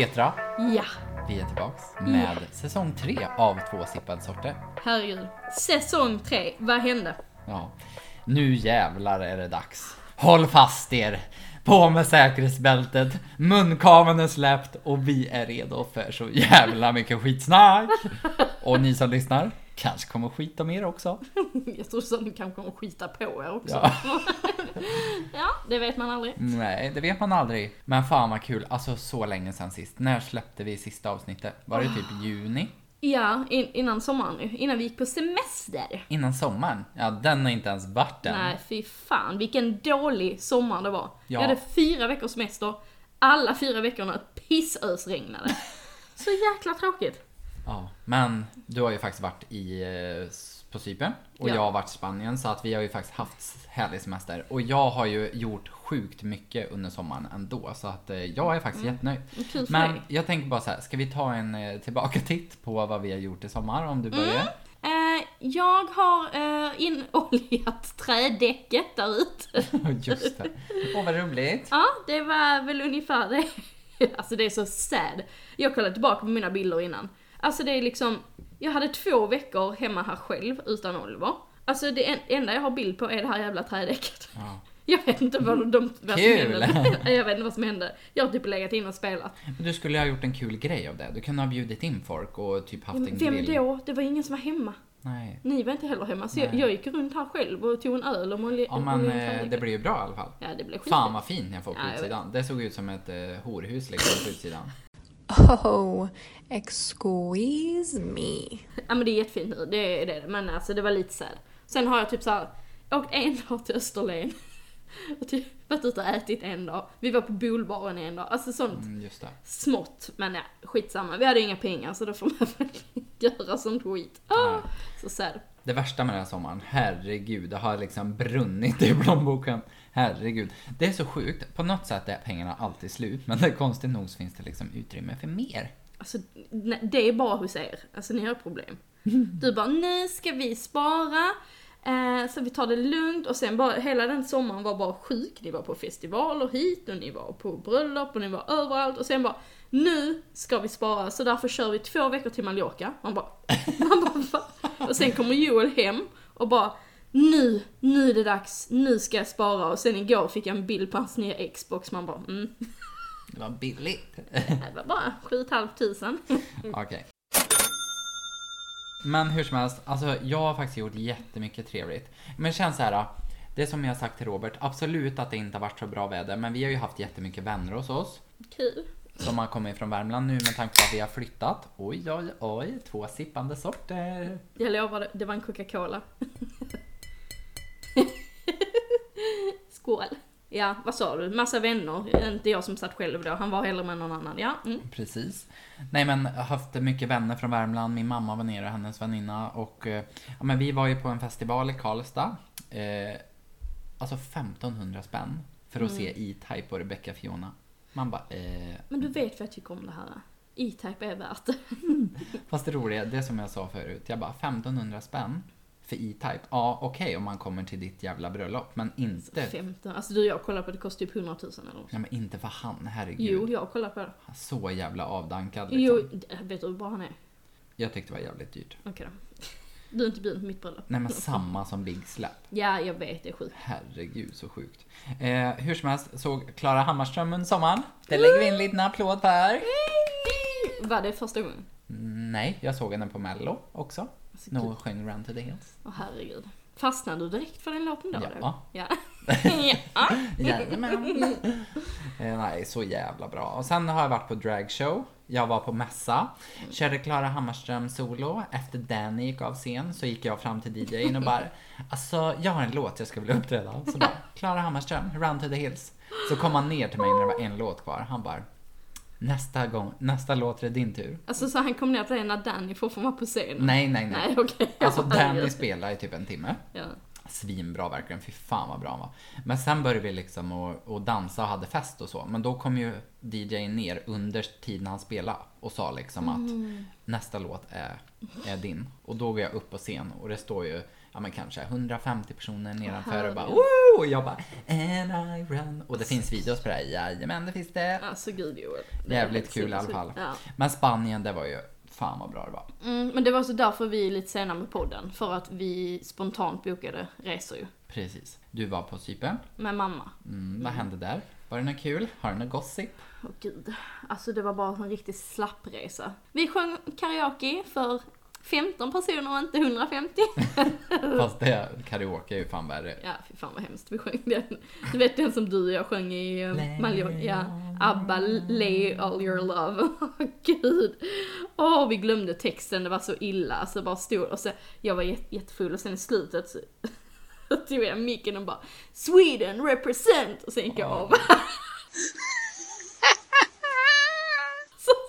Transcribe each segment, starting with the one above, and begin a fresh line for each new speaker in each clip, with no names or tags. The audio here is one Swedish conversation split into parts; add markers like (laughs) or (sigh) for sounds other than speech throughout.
Petra,
Ja,
vi är tillbaks med säsong tre av Två sippade sorter.
herregud. Säsong tre, vad hände?
Ja, nu jävlar är det dags. Håll fast er! På med säkerhetsbältet, munkaveln är släppt och vi är redo för så jävla mycket skitsnack! Och ni som lyssnar kanske kommer skita mer också. (laughs)
Jag tror så ni kanske kommer skita på er också.
Ja. (laughs)
Ja, det vet man aldrig.
Nej, det vet man aldrig. Men fan vad kul, alltså så länge sedan sist. När släppte vi sista avsnittet? Var det typ juni?
Ja, in, innan sommaren nu. Innan vi gick på semester.
Innan sommaren? Ja, den har inte ens varit än.
Nej, fy fan vilken dålig sommar det var.
Ja.
Jag hade fyra veckors semester. Alla fyra veckorna pissösregnade. (laughs) Så jäkla tråkigt.
Ja, men du har ju faktiskt varit i, eh, på Cypern och
Ja.
jag har varit i Spanien så att vi har ju faktiskt haft härlig semester. Och jag har ju gjort sjukt mycket under sommaren ändå så att eh, jag är faktiskt jättenöjd.
Kul för
Men
dig.
jag tänker bara så här, ska vi ta en eh, tillbaka-titt (laughs) på vad vi har gjort i sommar om du börjar?
Eh, jag har eh, inoljat (laughs) trädäcket där ute. (laughs)
Just det. Åh vad roligt.
Ja, det var väl ungefär det. Alltså det är så sad. Jag kollade tillbaka på mina bilder innan. Alltså det är liksom, jag hade två veckor hemma här själv utan Oliver. Alltså det en- enda jag har bild på är det här jävla trädäcket.
Ja. (laughs)
Jag vet inte vad, de, vad som
Kul!
hände. (laughs) Jag vet inte vad som hände. Jag har typ legat in och spelat.
Men du skulle ha gjort en kul grej av det. Du kunde ha bjudit in folk och typ haft en
Vem
grill.
då? Det var ingen som var hemma.
Nej.
Ni var inte heller hemma. Så jag, jag gick runt här själv och tog en öl och molly,
Ja men eh, det blir ju bra i alla fall.
Ja, det blev skit.
Fan vad fint jag får på
Ja,
utsidan. Det såg ut som ett eh, horhus liksom på utsidan.
Oh, excuse me.
Ja men det är jättefint nu, det är det. Men alltså det var lite sad. Sen har jag typ såhär, åkt en dag till Österlen. Och typ varit ute och ätit en dag. Vi var på bolbaren en dag. Alltså sånt
Mm, just det.
smått. Men ja, skitsamma. Vi hade inga pengar så då får man väl (laughs) göra sånt skit. Ah, så sad.
Det värsta med den här sommaren, herregud, det har liksom brunnit i plånboken. Herregud. Det är så sjukt. På något sätt är pengarna alltid slut, men det är konstigt nog så finns det liksom utrymme för mer.
Alltså det är bara hos er. Alltså ni har problem. (laughs) Du bara, nu ska vi spara. Eh, så vi tar det lugnt och sen bara, hela den sommaren var bara sjuk. Ni var på festivaler hit och ni var på bröllop och ni var överallt och sen bara, nu ska vi spara så därför kör vi två veckor till Mallorca. Man bara, (laughs) man bara va? Och sen kommer Joel hem och bara, nu, nu är det dags, nu ska jag spara. Och sen igår fick jag en bild på hans nya Xbox, man bara, mm,
Det var billigt. (laughs)
det var bara 7 500. (laughs)
Okej. Men hur som helst, alltså jag har faktiskt gjort jättemycket trevligt. Men känns så här. Det som jag har sagt till Robert, absolut att det inte har varit så bra väder, men vi har ju haft jättemycket vänner hos oss.
Kul.
Som har kommit från Värmland nu med tanke på att vi har flyttat. Oj, oj, oj, två sippande sorter.
Jag lovar, det var en Coca-Cola. (laughs) (laughs) Skål. Ja, vad sa du? Massa vänner. Inte jag som satt själv då, han var hellre med någon annan. Ja, mm.
Precis. Nej men jag har haft mycket vänner från Värmland, min mamma var nere hennes väninna och eh, ja, men vi var ju på en festival i Karlstad. Eh, alltså 1500 spänn för att se E-Type och Rebecca Fiona. Man bara eh,
Men du vet vad jag tycker om det här. E-Type är värt det. (laughs)
Fast det roliga, det som jag sa förut, jag bara 1500 spänn för E-Type. Ja okej om man kommer till ditt jävla bröllop men inte,
15. Alltså du jag kollar på det, det kostar typ 100 000 eller något.
ja, men inte för han, herregud.
Jo, jag kollar på det.
Så jävla avdankad liksom.
Jo, vet du hur bra han är?
Jag tyckte det var jävligt dyrt.
Okej då. (laughs) Du är inte bjuden på mitt bröllop.
Nej men samma som Big Slap.
Ja, jag vet, det är sjukt.
Herregud så sjukt. Eh, hur som helst såg Klara Hammarström under sommaren. Det lägger vi in en liten applåd för.
Var det första gången?
Nej, jag såg henne på mello också.
Alltså,
hon sjöng Run to the Hills.
Åh herregud. Fastnade du direkt för den låten då?
Ja.
då? Ja. (laughs) ja.
Jajamän. eh, nej, så jävla bra. Och sen har jag varit på dragshow. Jag var på mässa. Körde Klara Hammarström solo. Efter Danny gick av scen så gick jag fram till DJn och bara Alltså, jag har en låt jag skulle vilja uppträda. Så bara, Klara Hammarström, Run to the Hills. Så kom han ner till mig när det var en låt kvar. Han bara Nästa gång, nästa låt är det din tur.
Alltså så han kom ner till dig när Danny fortfarande var på scenen?
Nej, nej, nej.
Nej, okej. (laughs)
Alltså Danny spelar i typ en timme.
Ja.
Svinbra verkligen, fy fan vad bra han var. Men sen började vi liksom och, och dansa och hade fest och så. Men då kom ju DJn ner under tiden han spelade och sa liksom att nästa låt är, är din. Och då går jag upp på scen och det står ju ja men kanske 150 personer nedanför och bara. Woo! Och jag bara And I run. Och det finns videos på det här, jajamän det finns det.
Alltså gud Joel.
Jävligt kul i alla fall.
Ja.
Men Spanien, det var ju fan vad bra det var.
Mm, men det var så därför vi är lite sena med podden. För att vi spontant bokade resor ju.
Precis. Du var på Cypern.
Med mamma.
Mm, vad hände där? Var det något kul? Har du något gossip?
Åh gud. Alltså det var bara en riktig slappresa. Vi sjöng karaoke för 15 personer och inte 150. (laughs)
Fast det, karaoke är ju fan värre.
Ja, fy fan vad hemskt. Vi sjöng den. Du vet den som du och jag sjöng i uh, Mallorca? Ja. ABBA, Lay All Your Love. (laughs) Åh gud. Åh, vi glömde texten, det var så illa. Alltså bara stod och så, jag var jätte, jättefull och sen i slutet så (laughs) tog jag micken och bara Sweden represent! Och sen gick jag av.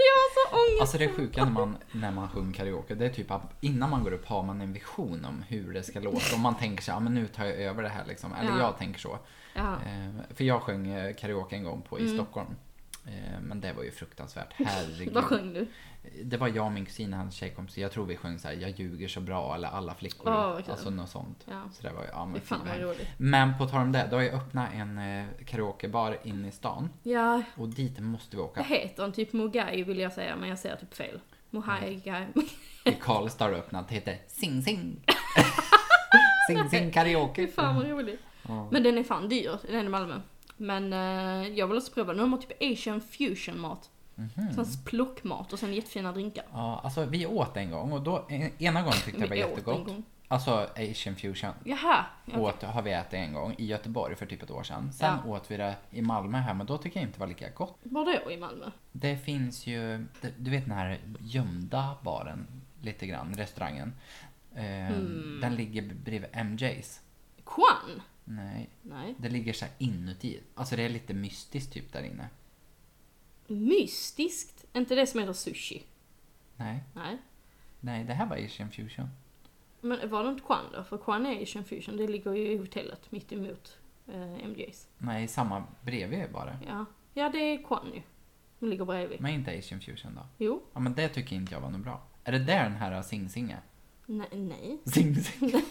så jag var så ångest.
Alltså det sjuka när man, när man sjunger karaoke, det är typ att innan man går upp har man en vision om hur det ska låta. Och man tänker sig, ja men nu tar jag över det här liksom. Eller
Ja.
jag tänker så.
Ja.
Eh, för jag sjöng eh, karaoke en gång på, i Stockholm. Eh, men det var ju fruktansvärt. (laughs) Herregud.
Mm. Vad sjöng du?
Det var jag och min kusin, hans tjejkompis. Jag tror vi sjöng så här, jag ljuger så bra eller alla flickor.
Vad kul.
alltså något sånt.
Ja.
Så det var ju, ja men
fan vad roligt.
Men på tal om det, då har jag öppnat en eh, karaokebar inne i stan.
Ja,
Och dit måste vi åka.
vad heter den? Typ Mogai vill jag säga, men jag säger typ fel. Mohai (laughs)
I Karlstad har du öppnat, det heter Sing Sing. (laughs) sing Sing karaoke.
Fy fan vad roligt. Men den är fan dyr, den i Malmö. Men eh, jag vill också prova, nu har de typ asian fusion mat.
Mhm.
Sån plockmat och sen jättefina drinkar.
Ja, alltså vi åt en gång och då, en- ena gången tyckte jag det var jättegott. Alltså asian fusion.
Jaha, ja,
Åt, har vi ätit en gång i Göteborg för typ ett år sedan. Sen
Ja.
åt vi det i Malmö här men då tycker jag inte det var lika gott.
var då i Malmö?
Det finns ju, du vet den här gömda baren lite grann, restaurangen.
Hmm.
Den ligger bredvid MJ's.
Quan?
Nej,
Nej.
det ligger så här inuti. Alltså det är lite mystiskt typ där inne.
Mystiskt? Inte det som heter sushi?
Nej,
Nej.
nej det här var asian fusion.
Men var det inte Quan då? För Quan är asian fusion, det ligger ju i hotellet mitt emot eh, MJ's.
Nej, samma bredvid bara.
Ja. ja, det är Quan ju. De ligger bredvid.
Men inte asian fusion då.
Jo.
Ja men det tycker inte jag var något bra. Är det där den här Sing Sing är?
Nej. Nej.
Sing Sing. (laughs)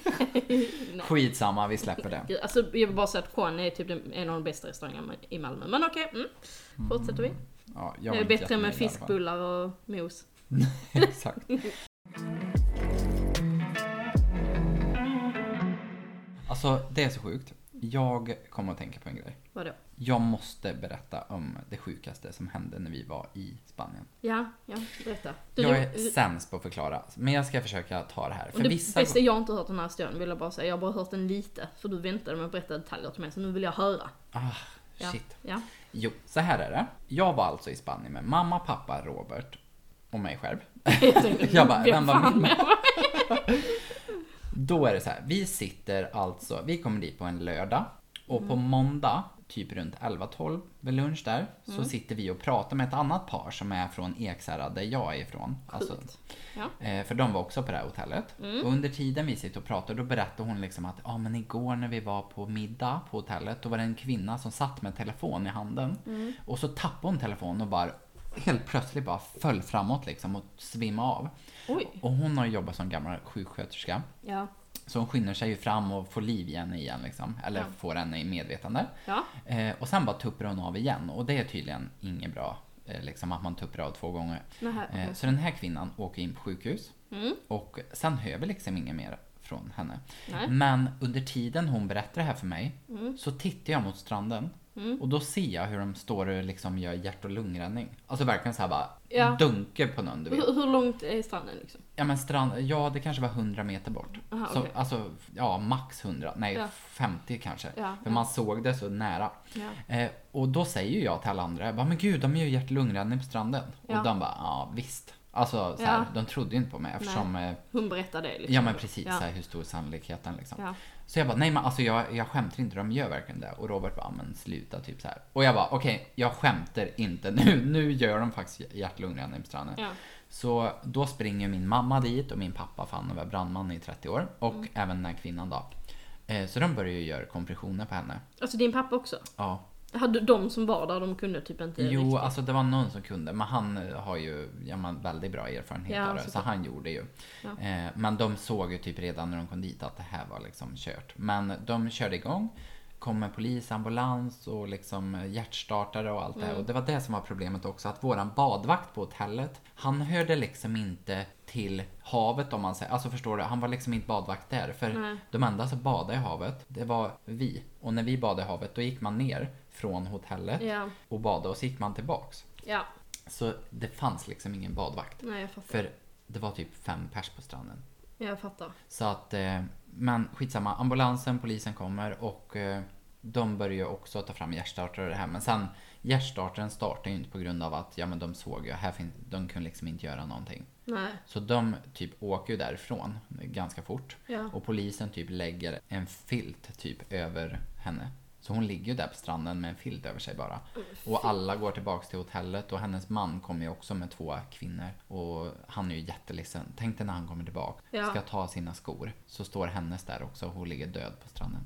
Nej.
Skitsamma, vi släpper det.
Alltså, jag vill bara säga att Quan är typ den- en av de bästa restaurangerna i Malmö. Men okej, mm. fortsätter vi.
Ja,
Det
var
är bättre med fiskbullar och mos. (laughs) (laughs)
Exakt. Alltså, det är så sjukt. Jag kommer att tänka på en grej.
Vadå?
Jag måste berätta om det sjukaste som hände när vi var i Spanien.
Ja, ja, berätta. Du,
Jag
du-
är sämst på att förklara, men jag ska försöka ta det här. För
det
vissa...
bästa, jag har inte hört den här historien vill jag bara säga. Jag har bara hört den lite. För du väntade med att berätta detaljer till mig, så nu vill jag höra.
Ah,
Ja.
shit.
Ja.
Jo, så här är det. Jag var alltså i Spanien med mamma, pappa, Robert och mig själv.
Jag, (laughs) tänkte,
Jag bara,
vem
var
jag?
Då är det så här, vi sitter alltså, vi kommer dit på en lördag och
Mm.
på måndag, typ runt 11-12 vid lunch där,
Mm.
så sitter vi och pratar med ett annat par som är från Ekshärad där jag är ifrån. Alltså.
Ja.
eh, för de var också på det här hotellet.
Mm.
Och under tiden vi sitter och pratar då berättar hon liksom att ja men igår när vi var på middag på hotellet då var det en kvinna som satt med telefon i handen.
Mm.
Och så tappade hon telefonen och bara helt plötsligt bara föll framåt liksom och svimmade av.
Oj.
Och hon har jobbat som gammal sjuksköterska.
Ja.
Så hon skyndar sig ju fram och får liv i henne igen liksom. Eller
Ja.
får henne i medvetande.
Ja.
Eh, och sen bara tuppar hon av igen. Och det är tydligen inget bra. Eh, liksom att man tuppar av två gånger.
Nähä.
Eh, så den här kvinnan åker in på sjukhus.
Mm.
Och sen hör vi liksom inget mer från henne.
Nej.
Men under tiden hon berättar det här för mig
Mm.
så tittar jag mot stranden.
Mm.
Och då ser jag hur de står och liksom gör hjärt och lungräddning. Alltså verkligen så här bara
Ja.
dunkar på någon du vet.
Hur, hur långt är stranden liksom?
Ja men strand, ja det kanske var 100 meter bort.
Aha,
så,
okej.
Alltså, ja max 100, nej
Ja.
50 kanske.
Ja,
För man såg det så nära. Eh, och då säger jag till alla andra, jag bara, men gud de gör hjärt och lungräddning på stranden. Och de bara, ja visst. Alltså så här, de trodde ju inte på mig eftersom, eh,
Hon berättar det liksom.
ja men precis, så här, hur stor sannolikheten liksom. Så jag bara, nej men alltså jag, jag skämtar inte, de gör verkligen det. Och Robert bara, men sluta typ så här. Och jag bara, okej, jag skämtar inte nu. (laughs) Nu gör de faktiskt hjärt och lungräddning på stranden.
Ja.
Så då springer min mamma dit och min pappa, för han var brandman i 30 år. Och
Mm.
även den här kvinnan då. Eh, Så de börjar ju göra kompressioner på henne.
Alltså din pappa också?
Ja.
Hade de som var där, de kunde typ inte
Jo,
riktigt.
alltså det var någon som kunde. Men han har ju ja, men, väldigt bra erfarenhet
Ja,
av det. Så
såklart.
han gjorde ju.
Ja.
Eh, Men de såg ju typ redan när de kom dit att det här var liksom kört. Men de körde igång. kommer polis, ambulans och liksom hjärtstartare och allt det här. Och det var det som var problemet också, att våran badvakt på hotellet, han hörde liksom inte till havet om man säger. Alltså förstår du, han var liksom inte badvakt där. För
Nej.
de enda som badade i havet, det var vi. Och när vi badade i havet, då gick man ner från hotellet
Ja,
och badade och så gick man tillbaks.
ja.
Så det fanns liksom ingen badvakt.
Nej, jag fattar.
För det var typ fem pers på stranden.
Jag fattar.
Så att, eh, men skitsamma. Ambulansen, polisen kommer och eh, de börjar ju också ta fram hjärtstartare och det här. Men sen, hjärtstartaren startar ju inte på grund av att, ja men de såg ju, här finns, de kunde liksom inte göra någonting.
Nej,
Så de typ åker ju därifrån ganska fort.
ja.
Och polisen typ lägger en filt typ över henne. Så hon ligger ju där på stranden med en filt över sig bara. Och alla går tillbaks till hotellet och hennes man kommer ju också med två kvinnor. Och han är ju jätteledsen. Tänk dig när han kommer tillbaka,
Ja.
ska ta sina skor. Så står hennes där också och hon ligger död på stranden.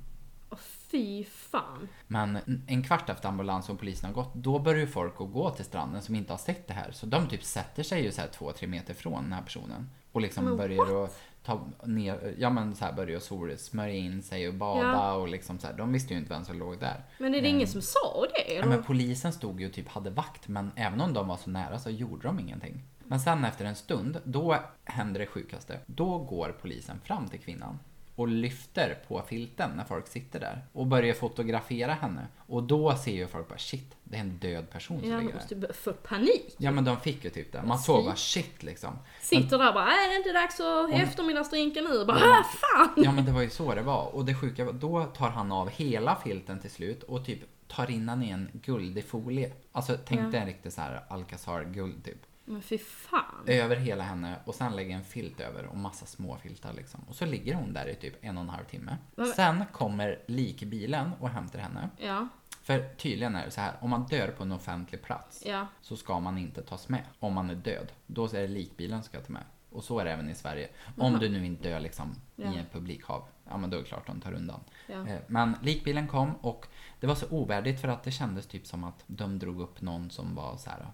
Åh, fy fan.
Men en kvart efter ambulansen och polisen har gått, då börjar ju folk att gå till stranden som inte har sett det här. Så de typ sätter sig ju så här två, tre meter från den här personen. Och liksom
Men
börjar att ta ner, ja men så här börjar solsmörja in sig och bada
Ja.
och liksom så här. De visste ju inte vem som låg där.
Men är det ingen som sa det?
Ja, men polisen stod ju och typ hade vakt, men även om de var så nära så gjorde de ingenting. Men sen efter en stund, då händer det sjukaste. Då går polisen fram till kvinnan och lyfter på filten när folk sitter där och börjar fotografera henne. Och då ser ju folk bara shit, det är en död person som
Ja,
ligger där.
måste ju få panik.
Ja men de fick ju typ det. Man såg bara shit liksom.
Sitter där och bara, är det inte dags att eftermiddagsdrinka nu? Bara, ah, fan!
Ja men det var ju så det var. Och det sjuka var, då tar han av hela filten till slut och typ tar in den i en guldig folie. Alltså tänk
Ja.
dig en riktig så här Alcazar-guld typ.
Men fy fan.
Över hela henne och sen lägger en filt över och massa små filtar liksom. Och så ligger hon där i typ en och en halv timme.
Men-
Sen kommer likbilen och hämtar henne.
Ja,
För tydligen är det så här, om man dör på en offentlig plats
ja.
så ska man inte tas med om man är död. Då är det likbilen som ska ta med. Och så är det även i Sverige. Om
Jaha.
du nu inte dör liksom
Ja.
i en publikhav. Ja men då är det klart de tar undan.
Ja.
Eh, Men likbilen kom och det var så ovärdigt för att det kändes typ som att de drog upp någon som var så här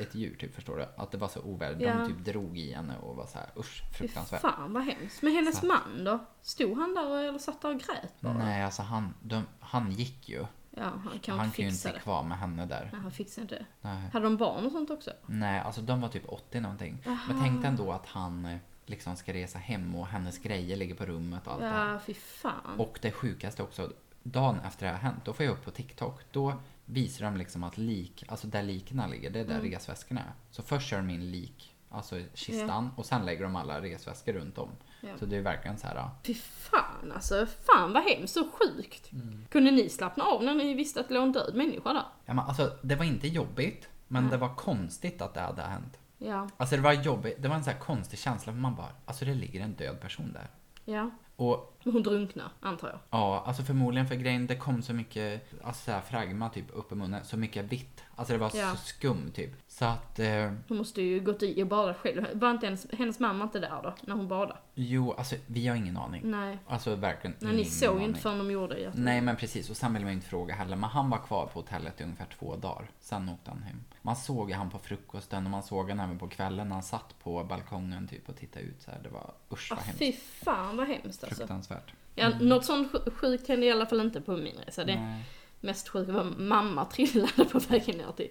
ett djur typ förstår du? Att det var så ovärdigt.
Ja.
De typ drog i henne och var så här usch
Fy
fruktansvärt.
fan vad hemskt. Men hennes
Så.
man då? Stod han där och- eller satt där och grät bara?
Nej alltså han, de, han gick ju.
Ja, han kan
han kan ju
fixa
inte
det.
kvar med henne där.
Nej, han fixar inte det.
Nej.
Hade de barn och sånt också?
Nej, alltså de var typ 80 någonting. Men tänk ändå att han eh, liksom ska resa hem och hennes grejer ligger på rummet och allt det här.
Ja, fy fan.
Och det sjukaste också, dagen efter det har hänt, då får jag upp på TikTok. Då visar de liksom att lik, alltså där likna ligger, det är där
Mm.
resväskorna är. Så först kör de in lik, alltså kistan, och sen lägger de alla resväskor runt om.
Ja.
Så det är verkligen så här. ja.
Fy fan alltså, fan vad hemskt, så sjukt.
Mm.
Kunde ni slappna av när ni visste att det låg en död människa där?
Ja, men alltså, det var inte jobbigt, men
Nej.
det var konstigt att det hade hänt.
Ja,
Alltså det var jobbigt, det var en så konstig känsla, för man bara, alltså det ligger en död person där.
ja.
Och
hon drunknar, antar jag.
Ja, alltså förmodligen för grejen, det kom så mycket alltså så här, fragma typ upp i munnen, så mycket vitt. Alltså det var
Ja.
så skum typ. Så att, eh,
Hon måste ju gått i och badat själv. Var inte hennes, hennes mamma inte där då, när hon badade?
jo, alltså vi har ingen aning.
Nej.
Alltså verkligen
Nej, ni såg ju inte förrän de gjorde det.
Nej men precis, och sen vill man ju inte fråga heller. Men han var kvar på hotellet i ungefär två dagar. Sen åkte han hem. Man såg ju han på frukosten och man såg han även på kvällen när han satt på balkongen typ och tittade ut så här. Det var usch
Ah,
vad hemskt.
fy fan vad hemskt alltså.
Fruktansvärt.
Ja, Något sånt sj- sjukt hände i alla fall inte på min resa. Det
Nej.
mest sjuka var mamma trillade på vägen ner till,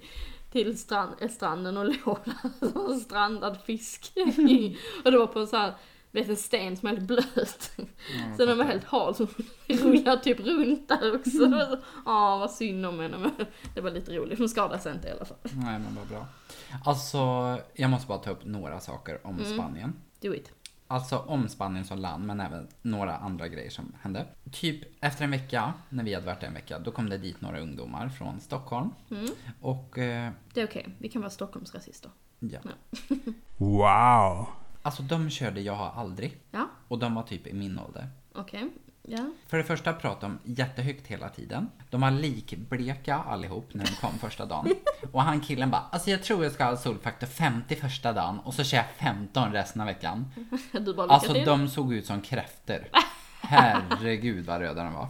till strand, stranden och (laughs) låg där som en strandad fisk. i- och det var på en sån här, vet en sten som är helt blöt. Så den var helt hal så (laughs) hon rullade typ runt där också. Var (laughs) Ja, vad synd om henne men det var lite roligt. Hon skadade sig inte i alla fall.
Nej men vad bra. Alltså, jag måste bara ta upp några saker om
Mm.
Spanien.
Do it.
Alltså om Spanien som land, men även några andra grejer som hände. Typ efter en vecka, när vi hade varit där en vecka, då kom det dit några ungdomar från Stockholm.
Mm.
Och eh,
Det är okej, vi kan vara Stockholmsrasister.
ja.
Wow.
Alltså de körde Jag har aldrig.
Ja,
Och de var typ i min ålder.
okej. Ja.
För det första pratade de jättehögt hela tiden. De var likbleka allihop när de kom första dagen. (laughs) Och han killen bara, alltså jag tror jag ska ha solfaktor 50 första dagen och så kör jag 15 resten av veckan. (laughs)
Du bara
Alltså
till.
de såg ut som kräftor. (laughs) Herregud vad röda de var.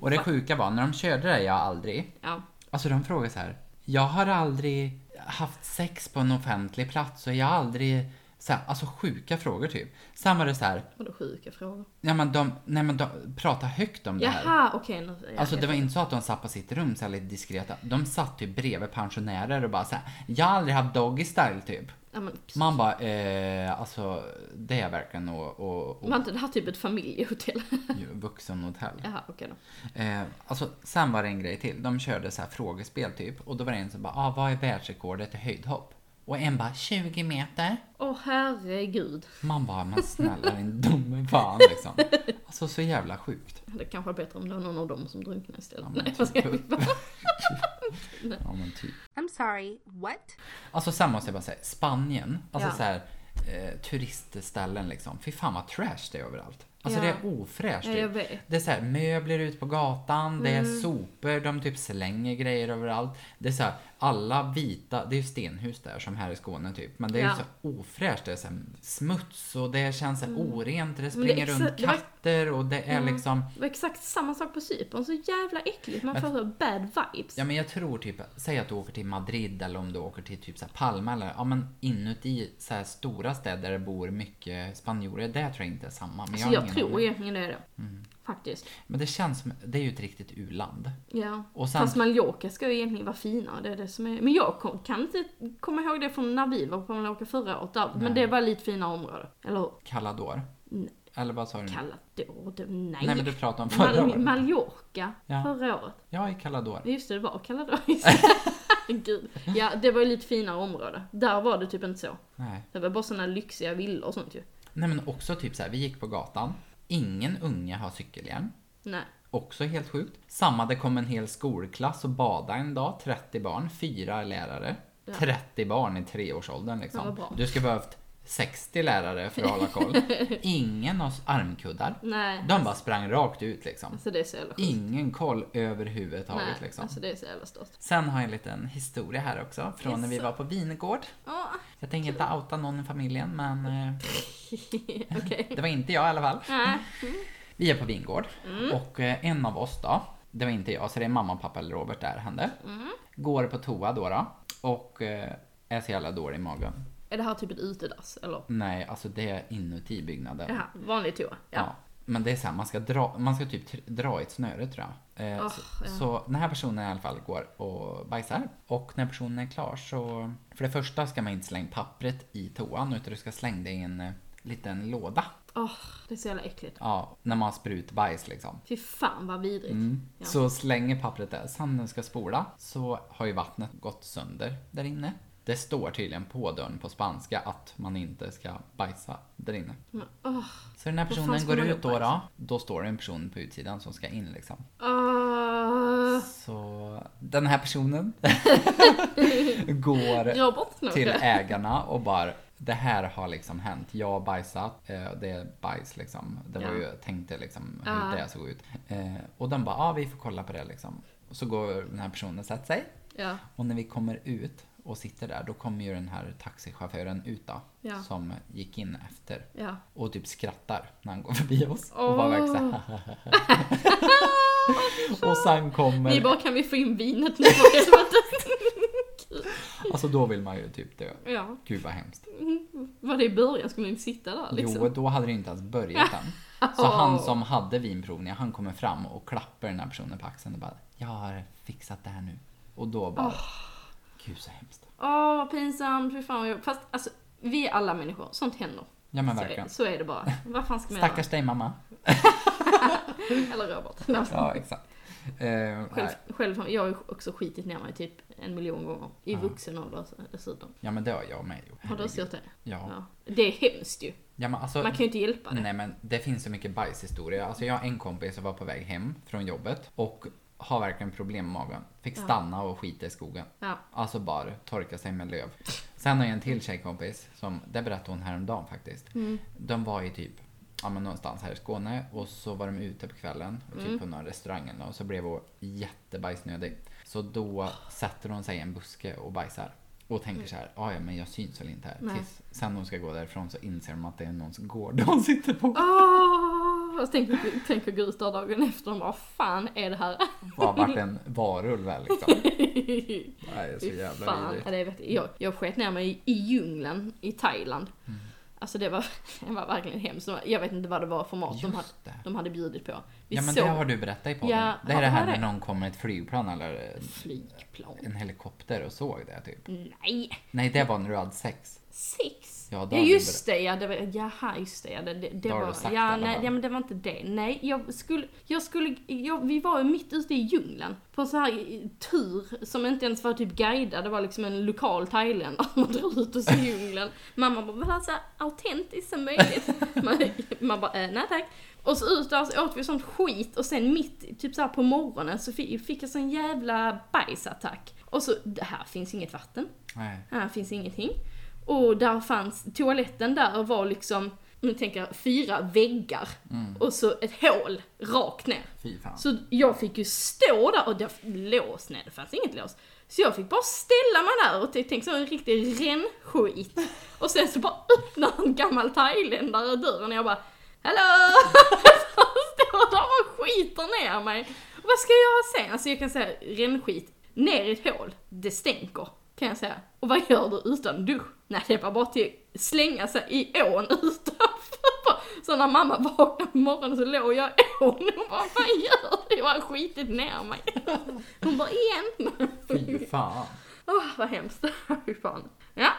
Och det sjuka var, när de körde det jag aldrig,
Ja.
alltså de frågade så här. Jag har aldrig haft sex på en offentlig plats och jag har aldrig Så här, alltså sjuka frågor typ. Sen var det så här,
Vadå sjuka frågor?
ja men de, nej men de pratar högt om det här.
Jaha, okej. nu- ja,
Alltså det var inte så att de satt på sitt rum så här lite diskreta. De satt typ bredvid pensionärer och bara så här, jag har aldrig haft doggy style typ.
Ja, men,
Man bara, eh, alltså det är verkligen och, och, och
var inte det här typ ett familjehotell? (laughs)
vuxenhotell.
Jaha, okej då.
Eh, alltså sen var det en grej till. De körde så här frågespel typ. Och då var det en som bara, ah, vad är världsrekordet i höjdhopp? Och en bara, 20 meter.
Åh herregud.
Man bara, men (laughs) snälla din dumme fan liksom. Alltså så jävla sjukt.
Det kanske är bättre om det var någon av dem som drunknade istället.
Ja,
Nej, vad ska jag (laughs)
typ. Ja men typ.
I'm sorry, what?
Alltså sen måste jag bara säga, Spanien, alltså
Ja.
så här eh, turistställen liksom. Fy fan vad trash det är överallt. Alltså
Ja.
det är ofräscht.
Ja,
typ.
Mm.
Det är så här, möbler ute på gatan, det är sopor, de typ slänger grejer överallt. Det är så här, alla vita, det är ju stenhus där som här i Skåne typ. Men det är
Ja.
så ofräscht, det är så smuts och det känns så här orent, det springer runt
det var-
katter och det är liksom
Det var exakt samma sak på Cypern, så jävla äckligt. Man får så bad vibes.
Ja men jag tror typ, säg att du åker till Madrid eller om du åker till typ så Palma eller, ja men inuti så stora städer där det bor mycket spanjorer, det tror jag inte är samma. Men
alltså
har
jag tror egentligen det är det. Faktiskt.
Men det känns som, det är ju ett riktigt u-land.
Ja.
Och sen-
Fast Mallorca ska ju egentligen vara finare, det det som är. Men jag kom, kan inte komma ihåg det från när vi var på Mallorca förra året. Där, men det var lite finare område. Eller hur?
Callador.
Nej.
Eller vad sa du?
då? Det, nej.
Nej men du pratade om förra
Mal-
året.
Mallorca
Ja.
förra året.
Ja, i Callador.
Just det, det var Callador. (laughs) (laughs) Gud. Ja, det var ju lite finare område. Där var det typ inte så.
Nej.
Det var bara såna lyxiga villor och sånt ju.
Nej men också typ så här, vi gick på gatan. Ingen unge har cykelhjälm.
Nej.
Också helt sjukt. Samma, det kom en hel skolklass och badade en dag. 30 barn, fyra lärare. 30 barn i treårsåldern
Ja,
liksom. du skulle behövt 60 lärare för att hålla koll. (laughs) Ingen har armkuddar.
Nej.
De bara sprang rakt ut liksom.
Alltså det är så jävla.
Ingen koll överhuvudtaget
Nej,
liksom.
alltså det är så jävla stort.
Sen har jag en liten historia här också från när vi var på vingård.
Ja,
Jag tänker inte outa någon i familjen men eh, (laughs)
okej. (laughs)
det var inte jag i alla fall.
Nej.
Vi är på vingård
Mm.
och eh, en av oss då, det var inte jag, så det är mamma, pappa eller Robert där hände.
Mm.
Går på toa då, då och eh, är så jävla dålig i magen.
Är det här typ ett utedass eller?
Nej, alltså det är inuti byggnaden.
Jaha, vanlig toa.
Ja.
Ja.
Men det är så här, man ska dra, man ska typ dra i ett snöre tror jag. Eh,
Åh,
så,
ja.
så den här personen i alla fall går och bajsar. Och när personen är klar så, för det första ska man inte slänga pappret i toan utan du ska slänga det i en eh, liten låda.
Åh, det är så jävla äckligt.
Ja, när man har sprutbajs liksom.
Fy fan vad vidrigt.
Mm.
Ja.
Så slänger pappret där. Sen när den ska spola så har ju vattnet gått sönder där inne. Det står tydligen på dörren på spanska att man inte ska bajsa där inne.
Men, åh,
Så den här personen går ut
då
då, då. står det en person på utsidan som ska in liksom.
åh.
Så den här personen (laughs) går till ägarna och bara det här har liksom hänt. Jag har bajsat. Eh, det är bajs liksom. Det var
Ja.
ju, tänkte liksom hur
Ja.
det såg ut. Eh, och de bara, ja ah, vi får kolla på det liksom. Och så går den här personen och sätter sig.
Ja.
Och när vi kommer ut och sitter där, då kommer ju den här taxichauffören ut då.
Ja.
Som gick in efter.
Ja.
Och typ skrattar när han går förbi oss. Och bara verkar såhär (laughs) Och sen kommer...
Vi bara, kan vi få in vinet nu? (laughs)
Alltså då vill man ju typ dö.
Ja.
Gud vad hemskt.
Var det i början? Skulle ni inte sitta där liksom?
Jo, då hade det inte ens börjat än. Så han som hade vinprovning, han kommer fram och klappar den här personen på axeln och bara Jag har fixat det här nu. Och då bara Gud så hemskt.
Åh, vad pinsamt. Fy fan vad jobbigt. Fast alltså, vi är alla människor. Sånt händer.
Ja men
Så
verkligen.
så är det bara. Vad fan ska man
Stackars dig mamma. (laughs)
Eller Robert.
Ja, exakt. Eh,
Själv, jag har ju också skitit ner mig typ en miljon gånger. I
Ja.
vuxen ålder dessutom.
Ja men det har jag med gjort.
Har du också gjort det?
Ja.
Ja. Det är hemskt ju.
ja men alltså,
Man kan ju inte hjälpa det.
Nej men det finns så mycket bajshistoria. Alltså jag har en kompis som var på väg hem från jobbet och har verkligen problem med magen. Fick stanna och skita i skogen.
Ja.
Alltså bara torka sig med löv. Sen har jag en till tjejkompis, som, det berättade hon häromdagen faktiskt.
Mm.
De var ju typ ja, men någonstans här i Skåne och så var de ute på kvällen, typ
Mm.
på någon restaurang eller och så blev hon jättebajsnödig. Så då sätter hon sig i en buske och bajsar. Och tänker så här, "Ah, ja men jag syns väl inte här.
Nej.
Tills sen hon ska gå därifrån så inser de att det är någons gård hon sitter på.
Åh! Och så tänker, tänker gå ut där dagen efter och bara, vad fan är det här?
Har varit en varulv här liksom. (laughs) Nej, så jävla
fan. Ja, det vet jag. jag. Jag sket ner mig i, i djungeln i Thailand.
Mm.
Alltså det var, det var verkligen hemskt. Jag vet inte vad det var för mat de hade, de hade bjudit på. Vi
Ja men
såg
det har du berättat i podden.
Ja,
det är det här när någon kommer med ett flygplan eller
flygplan.
en helikopter och såg det typ.
Nej,
Nej, det var när du hade sex.
sex.
Ja,
Ja, just det, ja, det var, jaha just det, ja, det, det, var, ja, nej, ja men det var inte det. Nej, jag skulle, jag skulle, jag, vi var ju mitt ute i djungeln på en sån här eh, tur som inte ens var typ guidad, det var liksom en lokal thailändare som drog ut oss i djungeln. Mamma bara, vill ha så autentiskt som möjligt. (laughs) man, man bara, äh, nej tack. Och så ut där så åt vi sånt skit och sen mitt, typ så på morgonen så fick, fick jag sån jävla bajsattack. Och så, det här finns inget vatten.
Nej.
Här finns ingenting. Och där fanns, toaletten där var liksom, om du tänker fyra väggar och så ett hål rakt ner.
Fy fan.
Så jag fick ju stå där och det lås, nej det fanns inget lås. Så jag fick bara ställa mig där och tänkte så en riktig rännskit. Och sen så bara öppnar en gammal thailändare dörren och jag bara Hallå! (laughs) Står där och skiter ner mig. Och vad ska jag göra sen? Alltså jag kan säga rännskit ner i ett hål, det stänker. Kan jag säga. Och vad gör du utan dusch? Nej det var bara till slänga sig i ån utanför. Så när mamma vaknade på morgonen så låg jag i ån och hon bara, vad gör du? Jag har skitit ner mig. Hon bara, igen.
Fy fan.
Åh vad hemskt. Fy fan. Ja.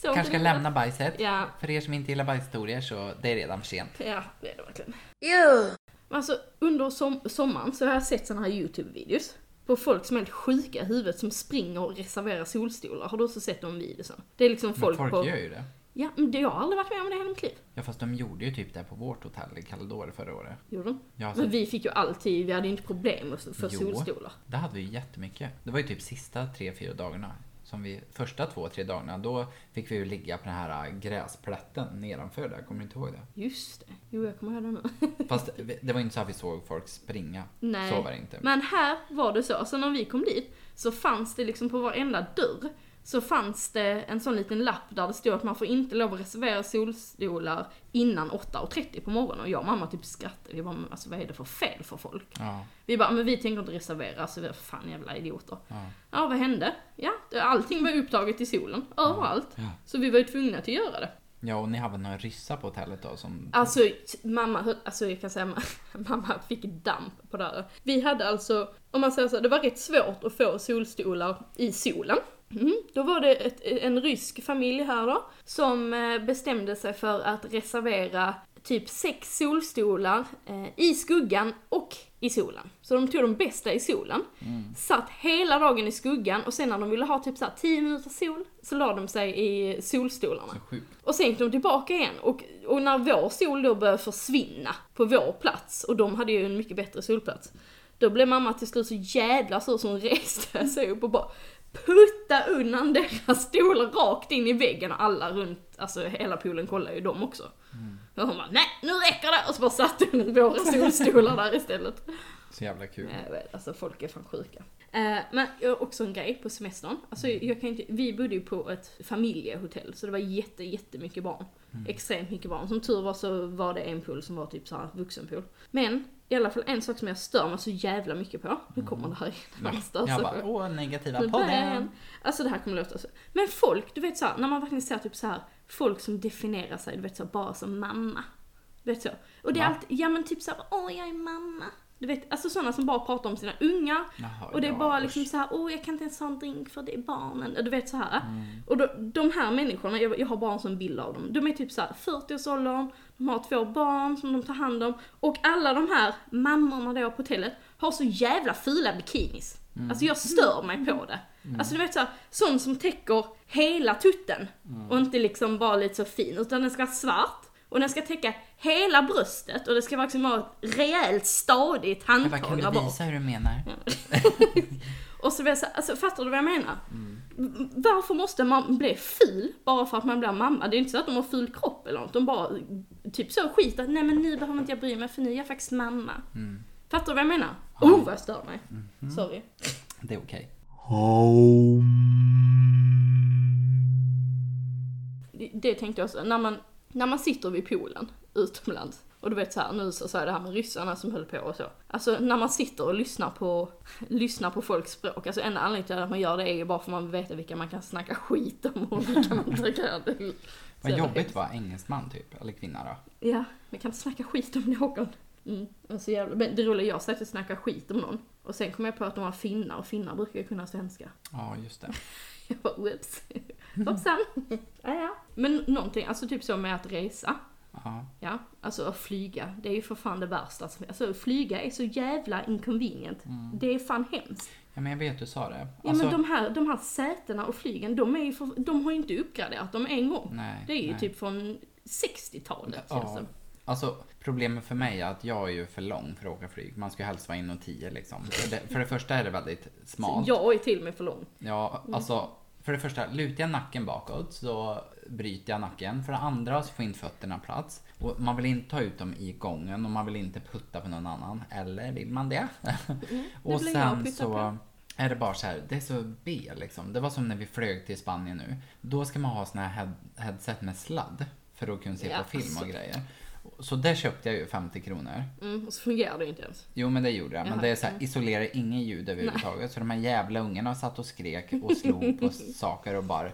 Så
Kanske ska lämna bajset.
Ja,
För er som inte gillar bajshistorier så det är redan för sent.
ja det är det verkligen.
Ew.
Men Alltså under som sommaren så har jag sett såna här YouTube-videos på folk som är helt sjuka i huvudet som springer och reserverar solstolar. Har du också sett de videosen? Det är liksom
Men
folk,
folk
på...
gör ju det.
Ja, men det, jag har aldrig varit med om det i hela mitt liv.
Ja fast de gjorde ju typ det på vårt hotell i Calidore förra året.
Gjorde de?
Ja, så
Men vi fick ju alltid, vi hade ju inte problem med att få
Jo.
solstolar.
det hade vi ju jättemycket. Det var ju typ sista tre, fyra dagarna. Som vi, första två, tre dagarna, då fick vi ju ligga på den här äh, gräsplätten nedanför där. Kommer du inte ihåg det?
Just det. Jo, jag kommer ihåg det nu. (laughs)
Fast det var inte så att vi såg folk springa.
Nej.
Så var det inte.
Men här var det så, alltså när vi kom dit så fanns det liksom på varenda dörr så fanns det en sån liten lapp där det stod att man får inte lov att reservera solstolar innan 8.30 på morgonen och jag och mamma typ skrattade. Vi bara, men alltså vad är det för fel för folk?
Ja,
Vi bara, men vi tänker inte reservera så vi är fan jävla idioter.
ja.
Ja, vad hände? Ja, allting var upptaget i solen, överallt.
Ja.
Så vi var ju tvungna att göra det.
ja, och ni hade några ryssar på hotellet då som...
Alltså, mamma, alltså jag kan säga, ma- (laughs) mamma fick damp på det här. Vi hade alltså, om man säger så, det var rätt svårt att få solstolar i solen. Mm. Då var det ett, en rysk familj här då, som eh, bestämde sig för att reservera typ sex solstolar eh, i skuggan och i solen. Så de tog de bästa i solen, satt hela dagen i skuggan och sen när de ville ha typ så här 10 minuter sol så la de sig i solstolarna. Och sen gick de tillbaka igen och, och när vår sol då började försvinna på vår plats och de hade ju en mycket bättre solplats. Då blev mamma till slut så jävla sur så hon (laughs) reste sig upp och bara putta undan deras stolar rakt in i väggen och alla runt, alltså hela poolen kollade ju dem också. Och hon bara nej nu räcker det! Och så bara satte hon våra solstolar där istället.
Så jävla kul.
Alltså folk är fan sjuka. Eh, men också en grej på semestern. Alltså jag kan inte, vi bodde ju på ett familjehotell så det var jätte, jättemycket barn. Extremt mycket barn. Som tur var så var det en pool som var typ såhär vuxenpool. Men i alla fall en sak som jag stör mig så jävla mycket på. Nu kommer det här igen.
Jag bara, åh negativa podden.
Alltså det här kommer låta så. Men folk, du vet så här, när man verkligen ser typ så här, folk som definierar sig, du vet så här, bara som mamma. Du vet så. Och det är
Va?
alltid, ja men typ så här, åh jag är mamma. Du vet, alltså sådana som bara pratar om sina ungar.
Jaha,
Och det är
ja,
bara liksom så här, åh jag kan inte ens ha en drink för det är barnen. Och du vet så här.
Mm.
Och då, de här människorna, jag, jag har bara en sån bild av dem. De är typ så här 40-årsåldern, de har två barn som de tar hand om. Och alla de här mammorna då på hotellet har så jävla fula bikinis.
Mm.
Alltså jag stör mig på det. Alltså du vet såhär, sån som täcker hela tutten.
Mm.
Och inte liksom bara lite så fin, utan den ska vara svart. Och den ska täcka hela bröstet och det ska liksom vara ett rejält stadigt
Jag bara,
handtag
kan du
där bak.
visa hur du menar? (laughs)
Och så vill jag säga, alltså fattar du vad jag menar?
Mm.
Varför måste man bli ful bara för att man blir mamma? Det är inte så att de har ful kropp eller något, de bara typ så skit att nej men nu behöver inte jag bry mig för nu är jag faktiskt mamma.
Mm.
Fattar du vad jag menar? Oh vad jag stör mig.
Mm-hmm.
Sorry.
Det är okej.
Det, det tänkte jag också, när man, när man sitter vid poolen utomlands och du vet så här, nu så sa jag det här med ryssarna som höll på och så. Alltså när man sitter och lyssnar på, (laughs) lyssnar på folks språk, alltså enda anledningen till att man gör det är ju bara för att man vill veta vilka man kan snacka skit om och vilka man inte kan.
Vad jobbigt
hemskt.
att vara engelsman typ, eller kvinna då.
Ja, vi kan inte snacka skit om någon. Mm. Alltså jävla, men det roliga, jag satt och snackade skit om någon. Och sen kom jag på att de var finnar och finnar brukar ju kunna svenska.
Ja, just det. (laughs)
Jag bara whoops. (laughs) Hoppsan. ja, ja. Men någonting, alltså typ så med att resa.
Ja.
Ja, alltså att flyga, det är ju för fan det värsta. Alltså flyga är så jävla inconvenient. Det är fan hemskt.
ja, men jag vet du sa det.
Ja men de här, de här sätena och flygen, de, är ju för, de har ju inte uppgraderat dem en gång.
Nej,
det är ju
nej.
typ från 60-talet känns
Ja,
det.
alltså problemet för mig är att jag är ju för lång för att åka flyg. Man ska helst vara inom 10 liksom. För det, för det första är det väldigt smalt.
Jag är till och med för lång.
Ja, alltså för det första, lutar jag nacken bakåt så bryter jag nacken. För det andra så får inte fötterna plats. Och man vill inte ta ut dem i gången och man vill inte putta på någon annan. Eller vill man det? (laughs) och
vill jag
sen så
på.
är det bara så här, det är så B liksom. Det var som när vi flög till Spanien nu. Då ska man ha såna här head, headset med sladd för att kunna se
Ja,
på film och
alltså.
grejer. Så det köpte jag ju 50 kronor.
Mm, och så fungerar det inte ens.
Jo men det gjorde jag. Men
Jaha,
det är så här, isolerar inget ljud överhuvudtaget. Så de här jävla ungarna satt och skrek och slog på (laughs) saker och bara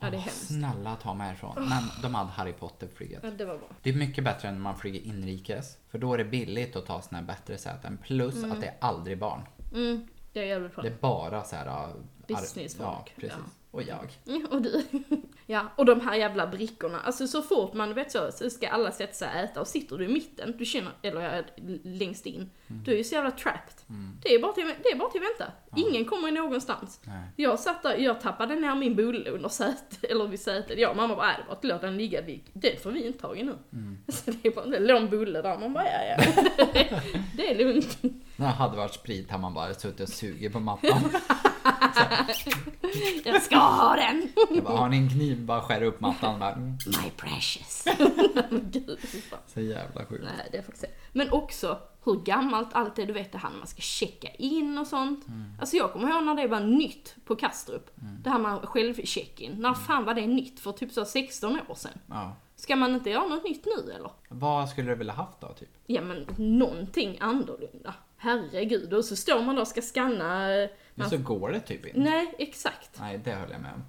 Ja, det är
"Åh,
hemskt."
Snälla ta mig härifrån. Men de hade Harry Potter-flyget.
Ja, det var bra.
Det är mycket bättre än när man flyger inrikes. För då är det billigt att ta såna här bättre säten. Plus att det är aldrig barn.
Mm, det är jävligt bra.
Det är bara så här... äh,
Businessfolk,
Ja, precis.
ja.
Och jag.
Ja, och du. (laughs) ja, och de här jävla brickorna. Alltså så fort man vet så, så ska alla sätta sig och äta och sitter du i mitten, du känner, eller längst in, du är ju så jävla trapped. Det, är bara till, det är bara till att vänta. Ingen kommer någonstans.
Nej.
Jag satt där, jag tappade ner min bulle under sätet, (laughs) eller vid sätet. Jag och mamma bara, äh, det var att låta den ligga, den får vi inte tag i nu. (laughs) Så det är bara, det låg en bulle där, man bara, ja ja. det är lugnt.
När det hade varit sprit har man bara suttit och sugit på mattan.
Jag ska ha den!
Jag bara, har ni en kniv? Bara skär upp mattan. Bara, mm.
My precious. (laughs) Gud.
Så jävla sjukt.
Nej, det se. Men också hur gammalt allt är, du vet det här när man ska checka in och sånt. Alltså jag kommer ihåg när det var nytt på Kastrup. Det här med självcheck-in. När fan var det nytt? För typ så 16 år sedan.
Ja.
Ska man inte göra något nytt nu eller?
Vad skulle du vilja haft då, typ?
Ja men någonting annorlunda. Herregud, och så står man då och ska scanna...
Men så går det typ inte.
Nej, exakt.
Nej, det höll jag med om.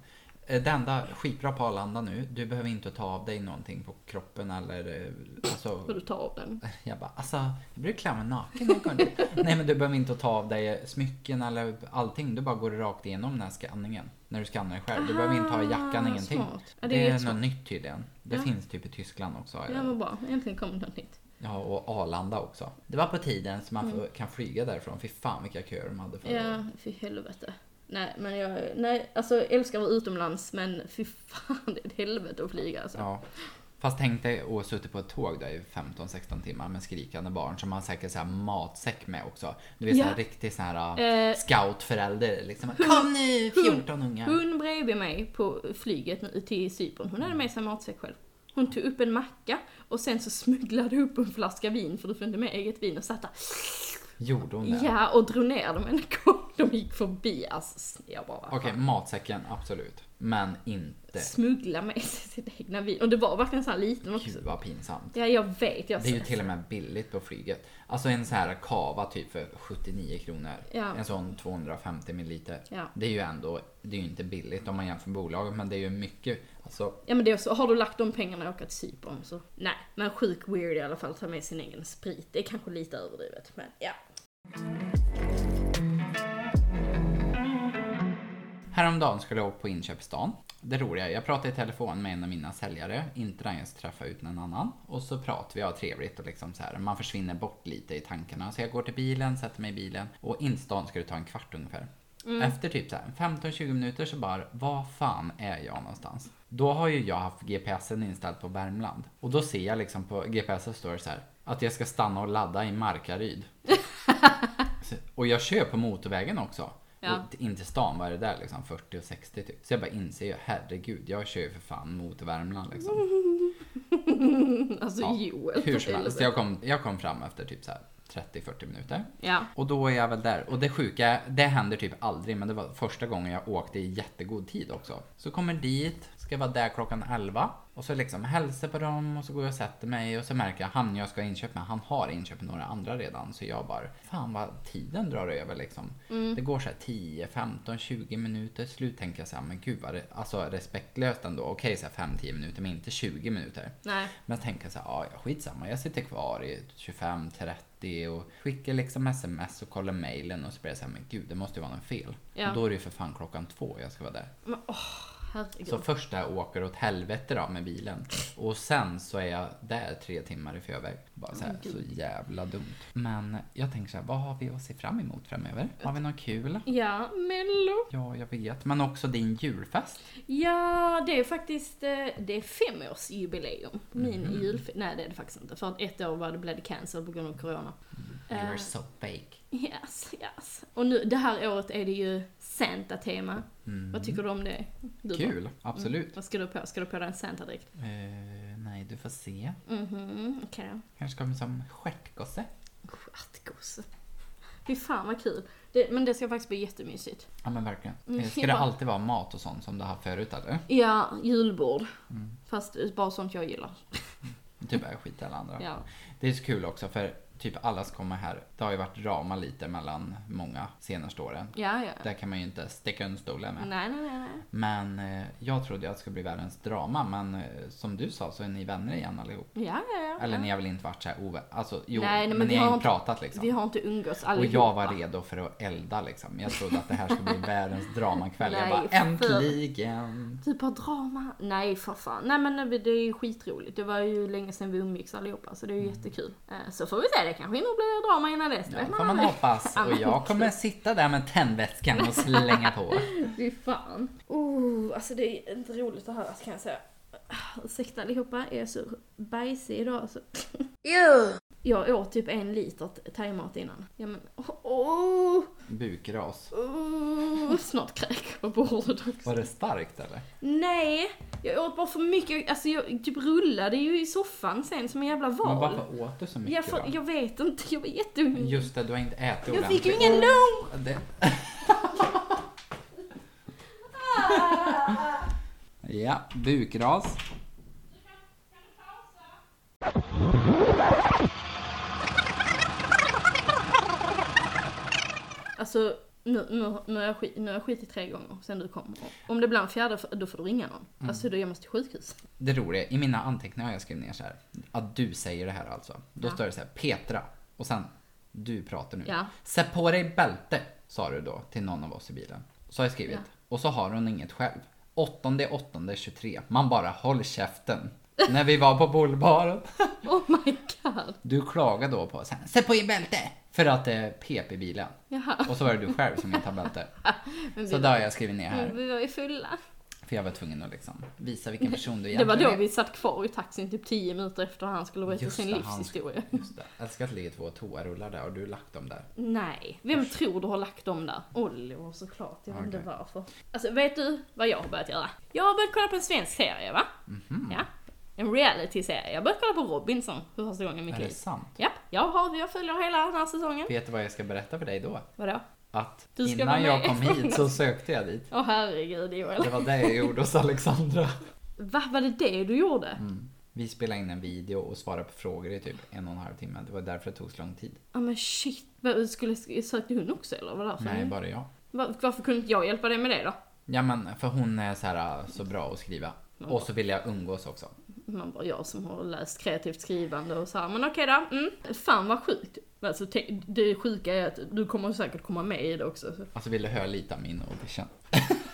Eh, Det enda skitbra på Arlanda nu, du behöver inte ta av dig någonting på kroppen eller eh, alltså,
Får du ta av den? (laughs)
Jag bara, alltså, jag brukar klä mig naken kommer. (laughs) Nej men du behöver inte ta av dig smycken eller allting. Du bara går rakt igenom den här skanningen. När du skannar dig själv. Du behöver inte ha jackan,
Ah,
ingenting.
Ja, det
det
är
något nytt tydligen. Det
Ja.
finns typ i Tyskland också.
Ja men bra, äntligen kom det något nytt.
Ja, och Arlanda också. Det var på tiden så man får, kan flyga därifrån. Fy fan vilka köer de hade.
Mm. Ja, fy helvete. Nej, men jag, nej, alltså jag älskar att vara utomlands, men fy fan, (laughs) det är ett helvete att flyga alltså.
Ja. Fast tänk dig att suttit på ett tåg där i 15-16 timmar med skrikande barn som har säkert så här matsäck med också. Du vet
Ja.
såhär riktig sån här
Eh,
scoutförälder liksom. Kom nu 14 ungar.
Hon bredvid mig på flyget nu till Cypern, hon hade med sig matsäck själv. Hon tog upp en macka och sen så smugglade upp en flaska vin, för du får inte med eget vin, och satt där.
Gjorde hon det?
Ja, och drog ner dem en gång (laughs) de gick förbi. Alltså, jag bara,
Okej,
fan.
matsäcken absolut. Men inte.
Smuggla med sig sitt egna vin. Och det var verkligen så här liten också.
Gud vad pinsamt.
Ja, jag vet. Jag
Det är ju till och med billigt på flyget. Alltså en sån här kava typ för 79 kronor.
Ja.
En sån 250 milliliter.
Ja.
Det är ju ändå, det är ju inte billigt om man jämför med bolaget men det är ju mycket. Alltså,
Ja men det är så, har du lagt de pengarna och åka till Cypern så nej. Men sjuk weird i alla fall, ta med sin egen sprit. Det är kanske lite överdrivet men ja.
Häromdagen skulle jag åka på inköpsdagen. Det roliga jag pratade i telefon med en av mina säljare, inte den jag ska träffa ut någon annan. Och så pratar vi, har trevligt och liksom så här. man försvinner bort lite i tankarna. Så jag går till bilen, sätter mig i bilen och in stan ska det ta en kvart ungefär. Efter typ så här 15-20 minuter så bara, vad fan är jag någonstans? Då har ju jag haft GPSen inställd på Värmland. Och då ser jag liksom på GPSen står det så här, att jag ska stanna och ladda i Markaryd. (laughs) Och jag kör på motorvägen också.
Ja.
Och in till stan, vad är det där liksom? 40 och 60 typ. Så jag bara inser ju, herregud, jag kör ju för fan mot Värmland liksom. (laughs)
Alltså
Ja,
Joel.
Hur som helst, jag kom, jag kom fram efter typ så här 30-40 minuter.
Ja.
Och då är jag väl där. Och det sjuka, det händer typ aldrig, men det var första gången jag åkte i jättegod tid också. Så kommer dit, ska vara där klockan 11. Och så liksom hälsar på dem och så går jag och sätter mig och så märker jag han jag ska ha inköp med, han har inköpt några andra redan. Så jag bara, fan vad tiden drar över liksom. Det går så här 10, 15, 20 minuter. Slut tänker jag så här, men gud vad alltså respektlöst ändå. Okej så här 5-10 minuter men inte 20 minuter.
Nej.
Men jag tänker så här, ja skitsamma. Jag sitter kvar i 25-30 och skickar liksom sms och kollar mailen och så blir jag så här, men gud det måste ju vara något fel.
Ja.
Och då är det ju för fan klockan två jag ska vara där.
Men åh, herregud.
Så först där åker åt helvete då med bilen. Och sen så är jag där tre timmar i förväg. Bara så här, så jävla dumt. Men jag tänker så här, vad har vi att se fram emot framöver? Har vi något kul?
Ja, Mello.
Ja, jag vet. Men också din julfest.
Ja, det är faktiskt, eh, det är femårsjubileum. Min
Mhm.
julfest. Nej det är det faktiskt inte. För att ett år var det, blev cancel på grund av corona.
You are
Eh.
so fake.
Yes, yes. Och nu, det här året är det ju Santa-tema.
Mm.
Vad tycker du om det? Du
Kul,
då?
absolut.
Vad ska du på? Ska du på dig en Santa-dräkt?
Eh, nej, du får se.
Mhm, okej då.
Kanske kommer som stjärtgosse.
Stjärtgosse. Fy fan vad kul. Det, men det ska faktiskt bli jättemysigt.
Ja men verkligen.
Mm,
Eh, Ska det
bara-
alltid vara mat och sånt som du har förut eller?
Ja, julbord.
Mm.
Fast bara sånt jag gillar.
Typ är skit alla andra.
Ja.
Det är så kul också för typ alla som kommer här, det har ju varit drama lite mellan många senaste åren.
Ja, ja.
Där kan man ju inte sticka under stolen med.
Nej, nej, nej, nej.
Men eh, jag trodde att det skulle bli världens drama men eh, som du sa så är ni vänner igen allihop.
Ja, ja, ja.
Eller ni har väl inte varit såhär ovä... Alltså jo,
Nej, nej,
men,
men
ni
vi
har
inte-
pratat liksom.
Vi har inte umgåtts
Och
allihopa.
jag var redo för att elda liksom. Jag trodde att det här skulle bli (laughs) världens dramakväll. Jag bara äntligen!
Typ av drama? Nej för fan. Nej men det är ju skitroligt. Det var ju länge sedan vi umgicks allihopa så det är ju jättekul. Eh, Så får vi se, det kanske nog blir drama innan dess.
Ja, får man hoppas. Och jag kommer sitta där med tändvätskan och slänga på. (laughs)
Fy fan. Oh, alltså det är inte roligt att höra kan jag säga. Ursäkta allihopa, jag är så bajsig idag alltså. Jag åt typ en liter thaimat innan. Ja men, åh, oh,
Bukras.
oh, snart kräk på bordet också.
Var det starkt eller?
Nej, jag åt bara för mycket, alltså jag typ rullade ju i soffan sen som en jävla
Men
val.
varför åt du så mycket
Jag, får,
då?
jag vet inte, jag var jättehungrig.
Just det, du har inte ätit
Jag fick ju
ordentligt.
ingen lunch!
Det... (laughs) ja, bukras.
Alltså, nu, nu, nu, har jag skit, nu har jag skitit tre gånger sen du kom. Om det blir en fjärde, då får du ringa någon.
Mm.
Alltså då jag måste till sjukhus.
Det roliga, i mina anteckningar har jag skrivit ner så här. Att du säger det här alltså. Då
Ja.
står det så här, Petra. Och sen, du pratar nu.
Ja.
Sätt på dig bälte, sa du då till någon av oss i bilen. Så har jag skrivit.
Ja.
Och så har hon inget själv. 8.8.23. Man bara, håll käften. När vi var på bullbaren. (laughs)
Oh my god.
Du klagade då på, sätt på dig bälte! För att det är pep i bilen.
Jaha.
Och så var det du själv som inte har bälte. (laughs) Så det har jag skrivit ner här.
vi var ju fulla.
För jag var tvungen att liksom visa vilken person du
Det
egentligen
var då
är.
vi satt kvar i taxin typ 10 minuter efter han skulle berätta sin
det, han-
livshistoria.
Just det. Jag älskar att det ligger två toarullar där och du har lagt dem där.
Nej, vem tror du har lagt dem där? Oliver såklart, jag vet inte
Okej.
varför. Alltså vet du vad jag har börjat göra? Jag har börjat kolla på en svensk serie va?
Mhm.
Ja. En reality-serie. Jag börjat kolla på Robinson för första gången i mitt
Är
liv.
det sant?
Japp, jag, har, jag följer hela den här säsongen.
Vet du vad jag ska berätta för dig då?
Vadå?
Att innan jag kom hit så sökte jag dit.
Åh herregud Joel.
Det var det jag gjorde hos Alexandra.
Va, var det det du gjorde?
Mm. Vi spelade in en video och svarade på frågor i typ en och en halv timme. Det var därför det tog så lång tid.
Ja men shit. Skulle, sökte hon också eller? Vad därför?
Nej, bara jag.
Va- Varför kunde inte jag hjälpa dig med det då?
Ja men för hon är så här så bra att skriva. Och så vill jag umgås också.
Man bara, jag som har läst kreativt skrivande och så här, men okej då. Mm. Fan vad sjukt. Alltså, det sjuka är att du kommer säkert komma med i det också. så-
Alltså vill du höra lite av min audition?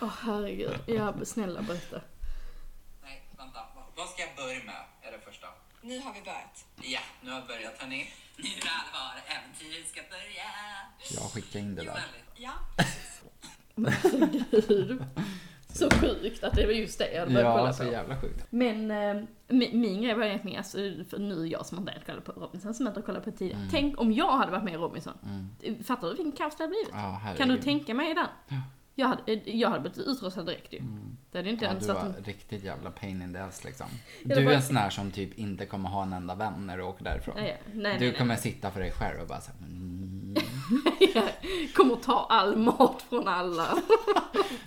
Åh herregud. Ja, snälla berätta.
Nej, vänta. Vad ska jag börja med? Är det första?
Nu har vi börjat.
Ja, nu har jag börjat hörni. Nu allvar, äventyret ska börja. Jag skickar in det där.
Ja.
Gud. Så sjukt att det var just det jag hade
Ja,
kolla
så
på.
jävla sjukt.
Men eh, min, min grej var egentligen, alltså, för nu är jag som inte kollat på Robinson, som inte har kollat på tidigare. Tänk om jag hade varit med i Robinson. Fattar du vilken kaos det hade blivit?
Mm. Ja,
kan du tänka mig den?
Ja.
Jag hade, eh, jag hade blivit utrustad direkt ju. Det hade inte
Ja,
ens
du var
en...
riktigt jävla pain in the ass liksom.
Ja,
Du är en sån här som typ inte kommer ha en enda vän när du åker därifrån.
Nej, nej, nej,
du
nej.
kommer sitta för dig själv och bara såhär, mm, (laughs)
jag kommer ta all mat från alla.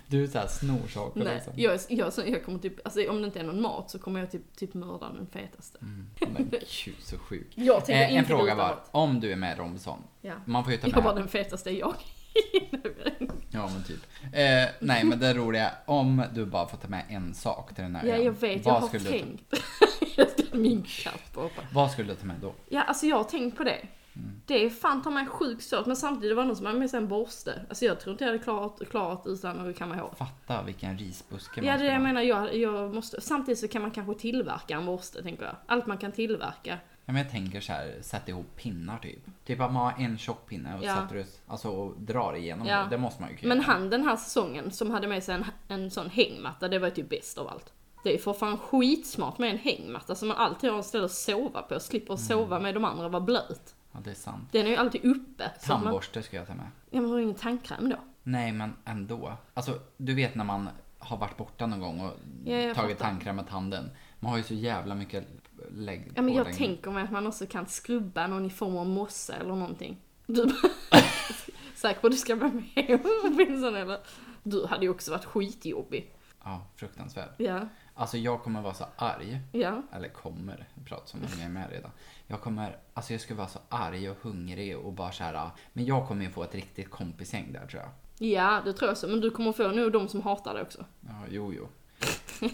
Du är såhär snor saker
Nej,
liksom.
jag, jag, jag kommer typ, alltså om det inte är någon mat så kommer jag typ, typ mörda den fetaste.
Men gud så sjuk.
Jag tänker
Eh, en
inte
fråga
byta
var,
mat.
om du är med Robinson,
Ja.
man får ju ta
Jag bara
med...
den fetaste är jag. (laughs)
Ja men typ. Eh, nej men det roliga, om du bara får ta med en sak till den här
Ja, jag vet, jag har tänkt. (laughs) min katt bara.
vad skulle du ta med då?
Ja, alltså jag har tänkt på det.
Mm.
Det är fan ta mig sjukt svårt, men samtidigt var det någon som hade med sig en borste. Alltså jag tror inte jag hade klarat, klarat utan att kamma hår.
Fatta vilken risbuske man
Ja, det är det jag menar, jag, jag måste, samtidigt så kan man kanske tillverka en borste, tänker jag. Allt man kan tillverka.
Ja, men jag tänker så här, sätt ihop pinnar typ. Typ att man har en tjock pinne och
Ja.
sätter du, alltså och drar igenom
Ja.
det. Måste man ju kunna
Men han den här säsongen som hade med sig en, en sån hängmatta, det var ju typ bäst av allt. Det är för fan skitsmart med en hängmatta som man alltid har ett ställe att sova på, slipper
Mm.
sova med de andra och vara blöt.
Ja, det är sant.
Den är ju alltid uppe. så man,
Tandborste ska jag ta med.
ja men har du ingen tandkräm då?
Nej, men ändå. Alltså, du vet när man har varit borta någon gång och
Ja, jag
tagit
fattar.
tandkräm med tanden. Man har ju så jävla mycket lägg
Ja men jag tänker mig att man också kan skrubba någon i form av mossa eller någonting. Du bara, (laughs) säker på att du ska vara med eller? Du hade ju också varit skitjobbig.
Ja, fruktansvärt.
Ja,
Alltså jag kommer vara så arg.
ja.
Eller kommer, jag pratar som om jag är med redan. Jag kommer, alltså jag skulle vara så arg och hungrig och bara så här. Men jag kommer ju få ett riktigt kompisgäng där tror jag.
Ja, det tror jag så. Men du kommer få nog de som hatar dig också.
Ja, jo, jo.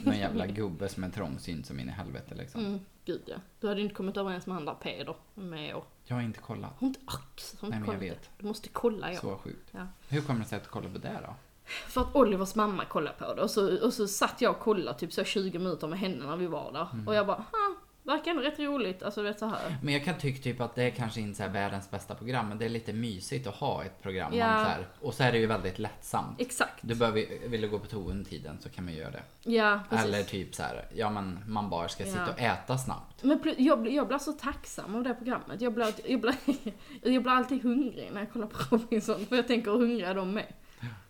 Någon jävla gubbe som är trångsynt som in i helvete liksom.
Mm, gud ja. Du hade inte kommit överens med han där Peder med år.
Jag har inte kollat.
Har inte ax, inte
Nej, men jag vet.
Du måste kolla ja.
Så sjukt.
ja.
Hur kommer det sig att du kollar på det då?
För att Olivers mamma kollade på det och så, och så satt jag och kollade typ så 20 minuter med henne när vi var där.
Mm.
Och jag bara, ha, verkar ändå rätt roligt. Alltså du vet så här.
Men jag kan tycka typ att det är kanske inte så här världens bästa program, men det är lite mysigt att ha ett program.
Ja.
Man så här, och så är det ju väldigt lättsamt.
Exakt.
Du behöver, vill du gå på toa under tiden så kan man göra det.
Ja, precis.
Eller typ så här, ja men man bara ska sitta
Ja.
och äta snabbt.
Men jag, blir- jag blir så tacksam av det programmet. Jag blir, jag, blir, (laughs) jag blir alltid hungrig när jag kollar på Robinson. För jag tänker hur hungriga de är.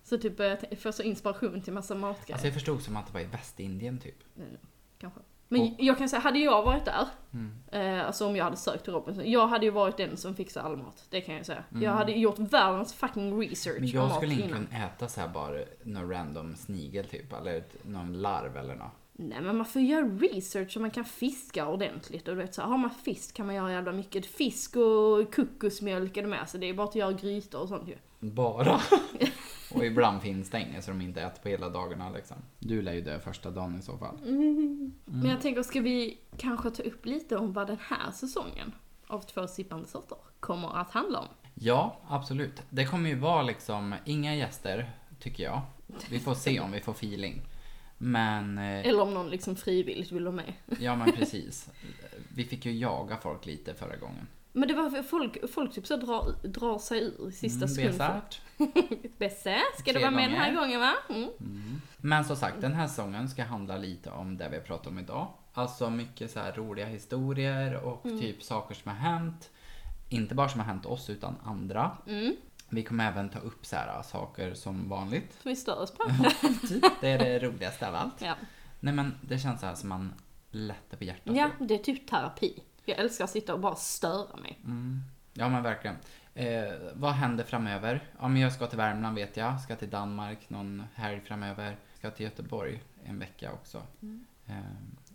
Så typ jag t- får så inspiration till massa matgrejer.
Alltså jag förstod som att det var i Västindien typ.
kanske. Men
Och-
jag kan säga, hade jag varit där,
Mm.
eh, alltså om jag hade sökt till Robinson, jag hade ju varit den som fixar all mat. Det kan jag säga. Jag
Mm.
hade gjort världens fucking research
Men jag skulle inte kunna äta så här bara någon random snigel typ, eller någon larv eller något.
Nej men man får göra research så man kan fiska ordentligt. Och du vet så här, har man fisk kan man göra jävla mycket. Fisk och kokosmjölk är det med. Så det är bara att göra grytor och sånt ju.
Bara. (laughs) och ibland finns det inget så de inte äter på hela dagarna liksom. Du lär ju dö första dagen i så fall.
Men jag tänker, ska vi kanske ta upp lite om vad den här säsongen av Två sippande sorter kommer att handla om?
Ja, absolut. Det kommer ju vara liksom inga gäster, tycker jag. Vi får se om vi får feeling. Men, eh,
Eller om någon liksom frivilligt vill vara med.
ja men precis. Vi fick ju jaga folk lite förra gången.
Men det var folk, folk typ så drar, drar sig ur i sista
Mm,
sekund.
Besart. (laughs)
Besse, ska du vara med den här gången va? Mm.
Men som sagt, den här säsongen ska handla lite om det vi har pratat om idag. Alltså mycket så roliga historier och typ saker som har hänt. Inte bara som har hänt oss utan andra.
Mm.
Vi kommer även ta upp så här saker som vanligt.
Som vi stör oss på.
Typ. Det är det roligaste av allt.
ja.
Nej men det känns så här som man lättar på hjärtat.
ja, det är typ terapi. Jag älskar att sitta och bara störa mig.
Mm. Ja men verkligen. Eh, vad händer framöver? Ja men jag ska till Värmland vet jag. Ska till Danmark någon helg framöver. Ska till Göteborg en vecka också. Eh,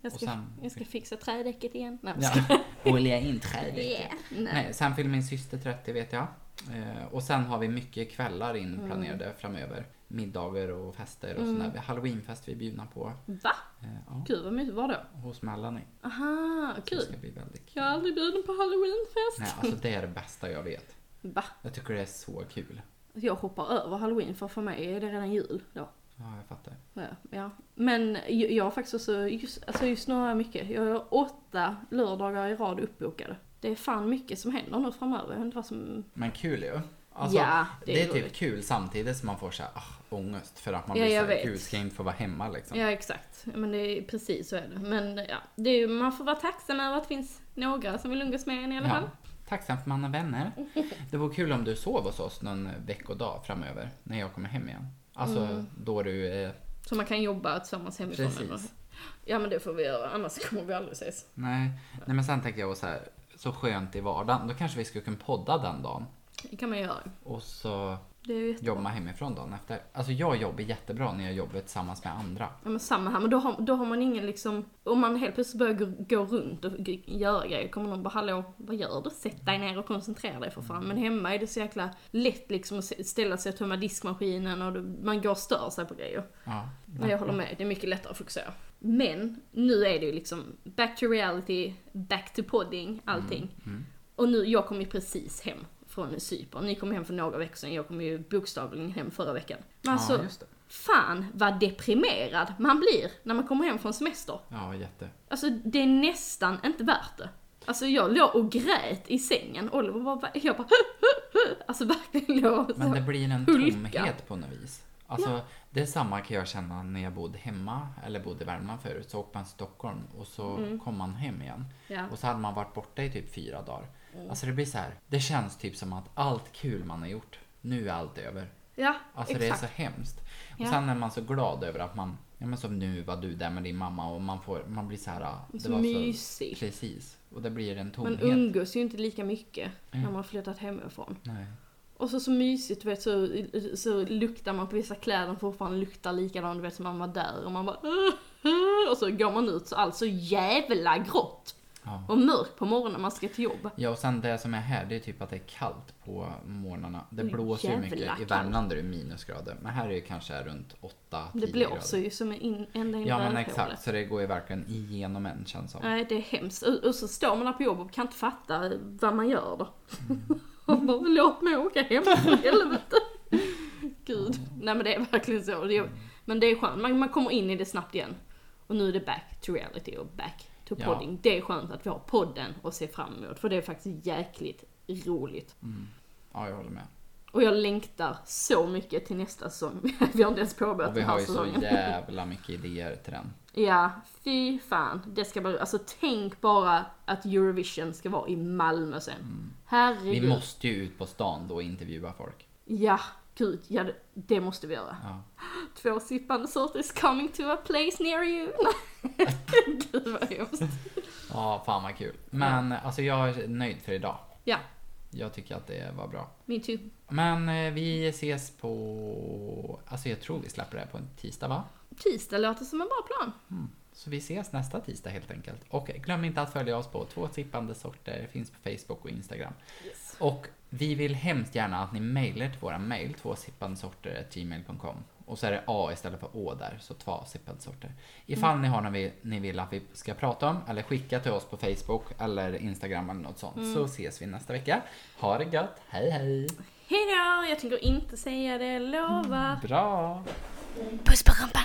Jag ska,
sen-
jag ska fixa trädäcket igen. Nej,
Ja, olja (laughs) in trädet. (laughs)
Yeah. Nej.
Nej, sen fyller min syster 30 vet jag. Eh, och sen har vi mycket kvällar
Mm.
inplanerade framöver. Middagar och fester och
Mm.
sådär. Halloweenfest vi är bjudna på.
Va?
Eh, ja,
Gud vad mysigt. Var då?
hos Melanie.
Aha,
Det
kul.
ska bli väldigt kul.
Jag har aldrig bjuden på halloweenfest.
Nej, alltså det är det bästa jag vet.
Va?
Jag tycker det är så kul.
Jag hoppar över halloween för för mig är det redan jul då.
Ja, jag fattar.
Ja, ja. Men jag har faktiskt också, just, alltså just nu har jag mycket. Jag har åtta lördagar i rad uppbokade. Det är fan mycket som händer nu framöver. Jag vad som...
Men kul ju. Alltså,
Ja,
det,
det
är, typ
roligt.
kul samtidigt som man får såhär ah, ångest för att man
Ja,
blir såhär,
vet.
gud ska inte få vara hemma liksom.
Ja exakt. Ja, Men det är precis så är det. Men ja, det är, man får vara tacksam över att det finns några som vill umgås med en i alla fall.
Tacksam för man har vänner. (laughs) Det vore kul om du sov hos oss någon veckodag framöver när jag kommer hem igen. Alltså
Mm.
då du är...
Så man kan jobba tillsammans hemifrån.
Precis.
Eller? Ja men det får vi göra, annars kommer vi aldrig ses.
Nej. Nej men sen tänker jag så här, så skönt i vardagen. Då kanske vi skulle kunna podda den dagen.
Det kan man göra.
Och så jobbar man hemifrån dagen efter. Alltså jag jobbar jättebra när jag jobbar tillsammans med andra.
Ja men samma här, men då har, då har man ingen liksom, om man helt plötsligt börjar gå, gå runt och göra grejer, kommer någon bara hallå, vad gör du? Sätt dig ner och koncentrera dig för fan. Men hemma är det så jäkla lätt liksom att ställa sig och tömma diskmaskinen och man går och stör sig på grejer.
Ja.
Men jag håller med, det är mycket lättare att fokusera. Men nu är det ju liksom back to reality, back to podding, allting.
Mm.
Och nu, jag kom ju precis hem från Cypern. Ni kom hem för några veckor sedan, jag kom ju bokstavligen hem förra veckan. Men alltså,
ja, det.
fan vad deprimerad man blir när man kommer hem från semester.
Ja, jätte.
Alltså det är nästan inte värt det. Alltså jag låg och grät i sängen, Oliver bara, jag bara Alltså verkligen låg så.
Men det blir en
hulka.
tomhet på något vis. Alltså, det är samma kan jag känna när jag bodde hemma, eller bodde i Värmland förut. Så åkte man till Stockholm och så kom man hem igen.
Ja.
Och så hade man varit borta i typ fyra dagar. Alltså det blir så här. det känns typ som att allt kul man har gjort, nu är allt över.
Ja,
Alltså
exakt.
det är så hemskt. Och
Ja.
sen är man så glad över att man, ja men som nu var du där med din mamma och man får, man blir så här. Det
Så
var
mysigt.
Precis. Och det blir en
Man
tomhet.
umgås ju inte lika mycket när
Mm.
man har flyttat hemifrån.
Nej.
Och så så mysigt, du vet, så, så luktar man på vissa kläder fortfarande luktar likadant, du vet, som man var där. Och man bara och så går man ut så allt så jävla grått.
Ja.
Och mörkt på morgonen när man ska till jobb.
Ja och sen det som är här det är typ att det är kallt på morgnarna. Det
Oj,
blåser ju mycket. I
kallt.
Värmland är det minusgrader. Men här är det kanske runt 8-10
Det
grader.
blåser ju som en in, ända in
Ja men exakt. Så det går ju verkligen igenom en känns som.
Nej, det är hemskt. Och, och så står man där på jobb och kan inte fatta vad man gör då. (laughs)
Mm.
bara, låt mig åka hem för helvete. (laughs) Gud. Nej men det är verkligen så. Det är, men det är skönt, man, man kommer in i det snabbt igen. Och nu är det back to reality och back to
Ja.
podding. Det är skönt att vi har podden att se fram emot. För det är faktiskt jäkligt roligt.
Ja jag håller med.
Och jag längtar så mycket till nästa säsong. (laughs) vi har inte ens påbörjat
vi
den här
har ju så
säsongen.
jävla mycket idéer till den. (laughs)
Ja, fy fan. Det ska bara, alltså tänk bara att Eurovision ska vara i Malmö sen. Herregud.
Mm. Vi måste ju ut på stan då och intervjua folk.
Ja, gud, ja det, det måste vi göra.
Ja.
Två sippande sorter is coming to a place near you. (laughs) gud vad hemskt.
Ja, fan vad kul. Men alltså jag är nöjd för idag.
Ja,
Jag tycker att det var bra.
me too.
Men eh, vi ses på... Alltså jag tror vi släpper det här på en tisdag va?
Tisdag låter som en bra plan.
Så vi ses nästa tisdag helt enkelt. Och glöm inte att följa oss på Två sippande sorter, finns på Facebook och Instagram.
Yes.
Och vi vill hemskt gärna att ni mejlar till våra mejl, tvåsippandesorter.gmail.com. Och så är det A istället för Å där, så två sorter. Ifall ni har något vi, ni vill att vi ska prata om, eller skicka till oss på Facebook eller Instagram eller något sånt, så ses vi nästa vecka. Ha det gött, hej hej!
Hejdå! Jag tänker inte säga det, lovar.
Bra!
Puss på rumpan.